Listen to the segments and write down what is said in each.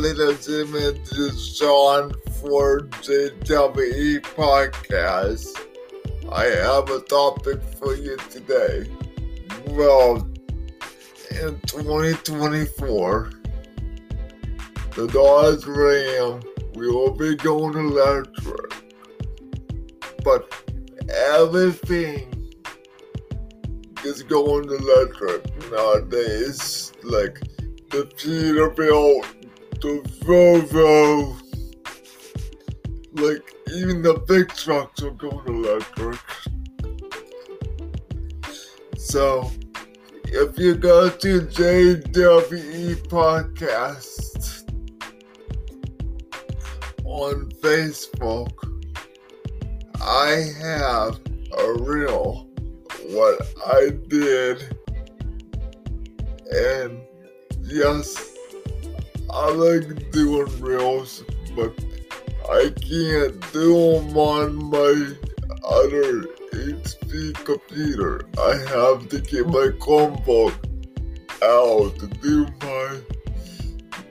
that's in to Sean for JWE Podcast. I have a topic for you today. Well, in 2024, the Dodge Ram will be going electric. But everything is going electric nowadays. Like the Peterbilt, the Volvo, like even the big trucks are going electric. So if you go to JWE Podcast on Facebook, I have a reel what I did and yes I like doing reels but I can't do them on my other HP computer. I have to get my Chromebook out to do my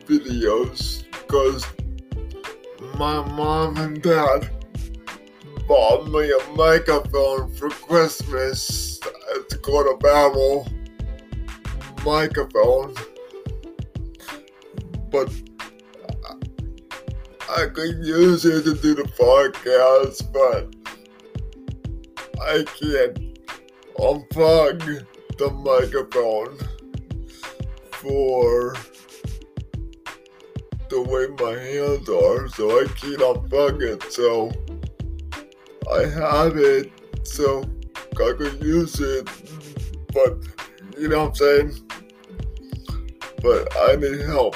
videos because my mom and dad bought me a microphone for Christmas. It's called a Babel microphone. But I could use it to do the podcast, but I can't unplug the microphone for the way my hands are, so I can't unplug it. So I have it, so I could use it, but you know what I'm saying? But I need help,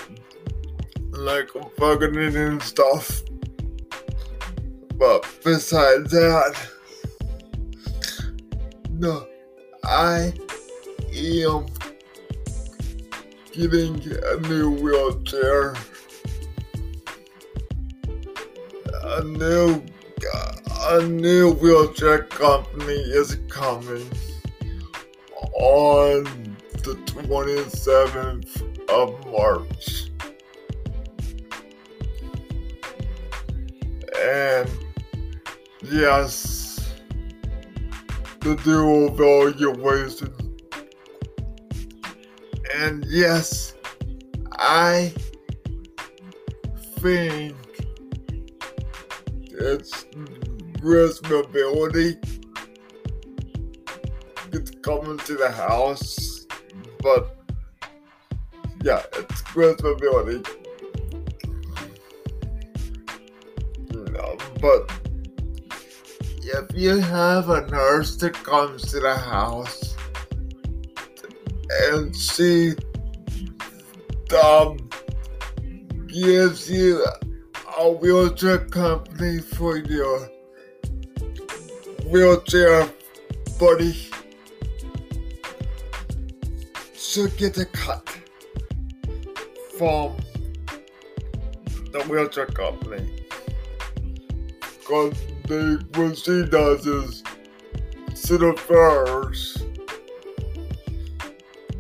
like it and stuff. But besides that, no, I am getting a new wheelchair. A new a new wheelchair company is coming on the 27th of March. And yes, the dual valuation. And yes, I think it's responsibility it's coming to the house, but yeah, it's responsibility. If you have a nurse that comes to the house and she um, gives you a wheelchair company for your wheelchair buddy should get a cut from the wheelchair company. Because they, what she does is she refers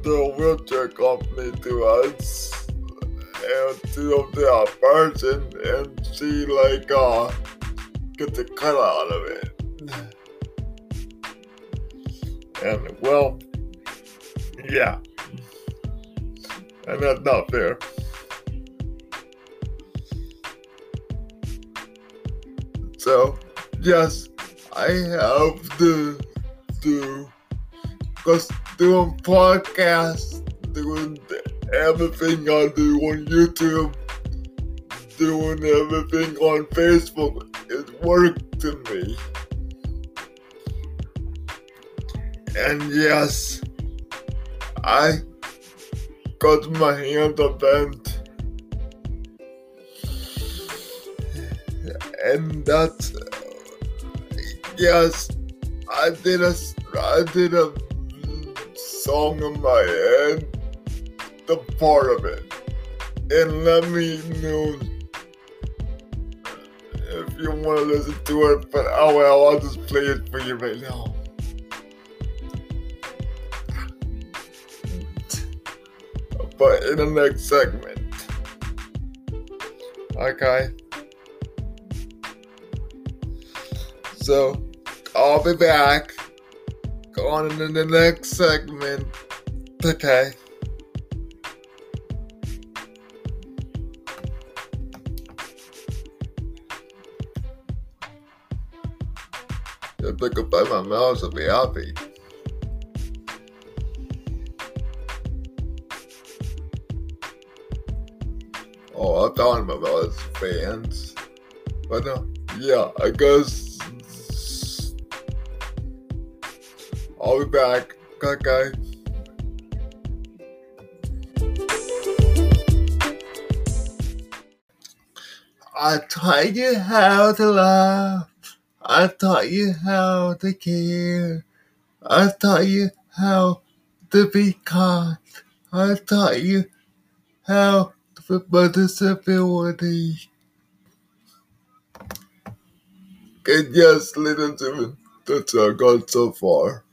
the wheelchair company to us and to the person and she like uh get the cut out of it. And well, yeah. And that's not fair. So, yes, I have to do, because doing podcasts, doing everything I do on YouTube, doing everything on Facebook It work to me. And yes, I got my hand bent. And that's, yes, I did a, I did a song in my head, the part of it. And let me know if you want to listen to it, but oh well, I'll just play it for you right now. but in the next segment. Okay. So I'll be back. Going into the next segment. Okay. If I could buy my mouse, I'd be happy. Oh, I found my mouse fans. But uh, yeah, I guess I'll be back. Okay. I taught you how to love. I taught you how to care. I taught you how to be kind. I taught you how to put disability. And yes, ladies and gentlemen, that's our God so far.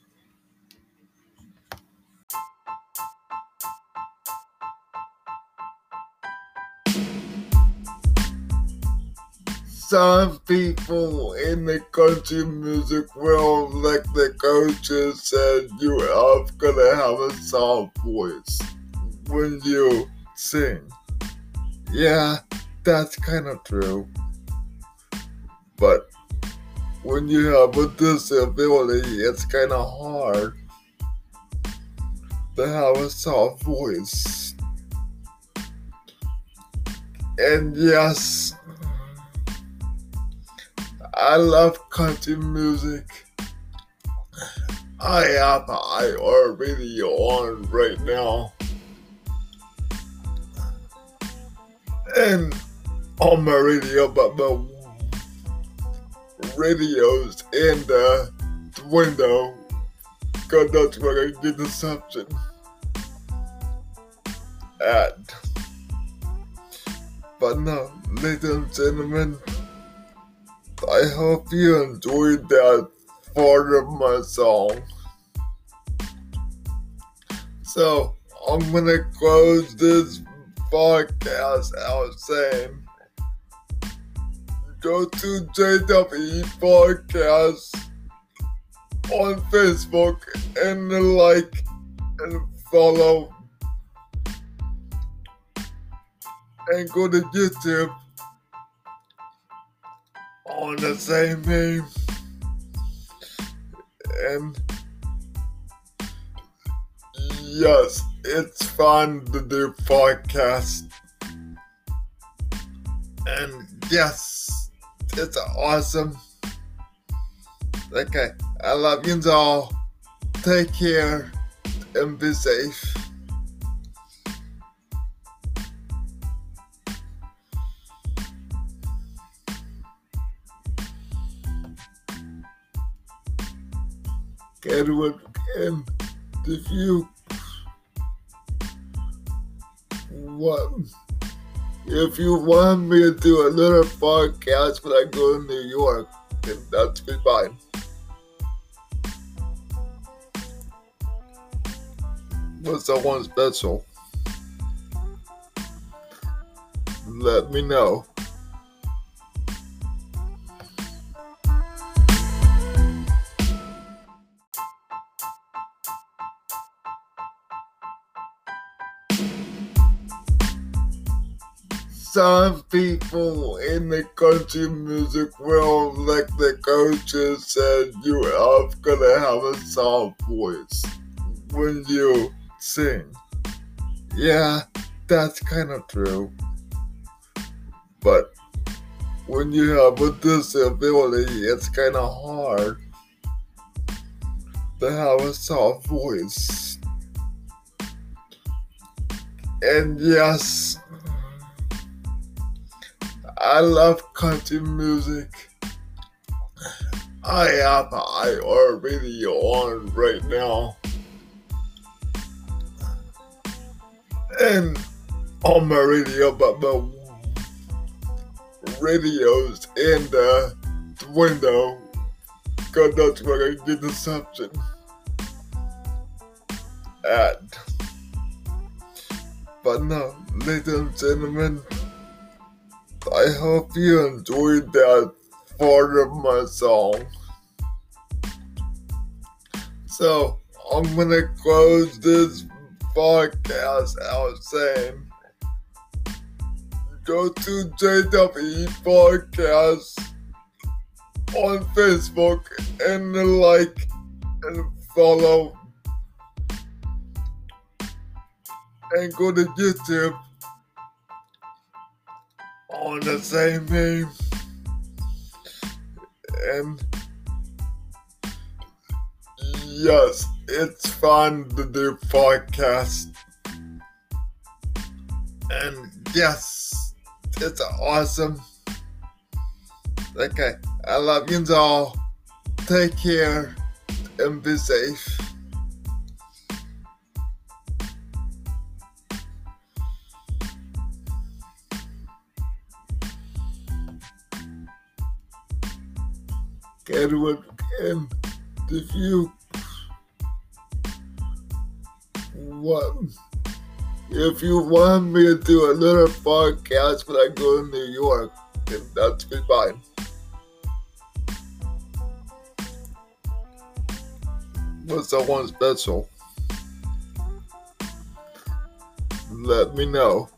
Some people in the country music world, like the coaches said, you are gonna have a soft voice when you sing. Yeah, that's kind of true. But when you have a disability, it's kind of hard to have a soft voice. And yes, I love country music. I have IR radio on right now. And on my radio, but my radio's in the window. Cause that's where I get the reception at. But no, ladies and gentlemen, I hope you enjoyed that part of my song. So, I'm gonna close this podcast out saying go to JWE Podcast on Facebook and like and follow and go to YouTube on the same name. And yes, it's fun to do podcast. And yes, it's awesome. Okay, I love you all. Take care and be safe. Edward and if you what if you want me to do another podcast when I go to New York, then that's fine. What's someone special? Let me know. Some people in the country music world, like the coaches said, you are gonna have a soft voice when you sing. Yeah, that's kind of true. But when you have a disability, it's kind of hard to have a soft voice. And yes, I love country music. I have IR radio on right now. And on my radio, but my radio's in uh, the window. Cause that's where I get the reception at. But no, ladies and gentlemen, I hope you enjoyed that part of my song. So I'm gonna close this podcast out saying go to JWE Podcast on Facebook and like and follow and go to YouTube on the same name and yes, it's fun to do podcast and yes, it's awesome. Okay, I love you all. Take care and be safe. And if you want if you want me to do another podcast when I go to New York, then that's be fine. But someone special, let me know.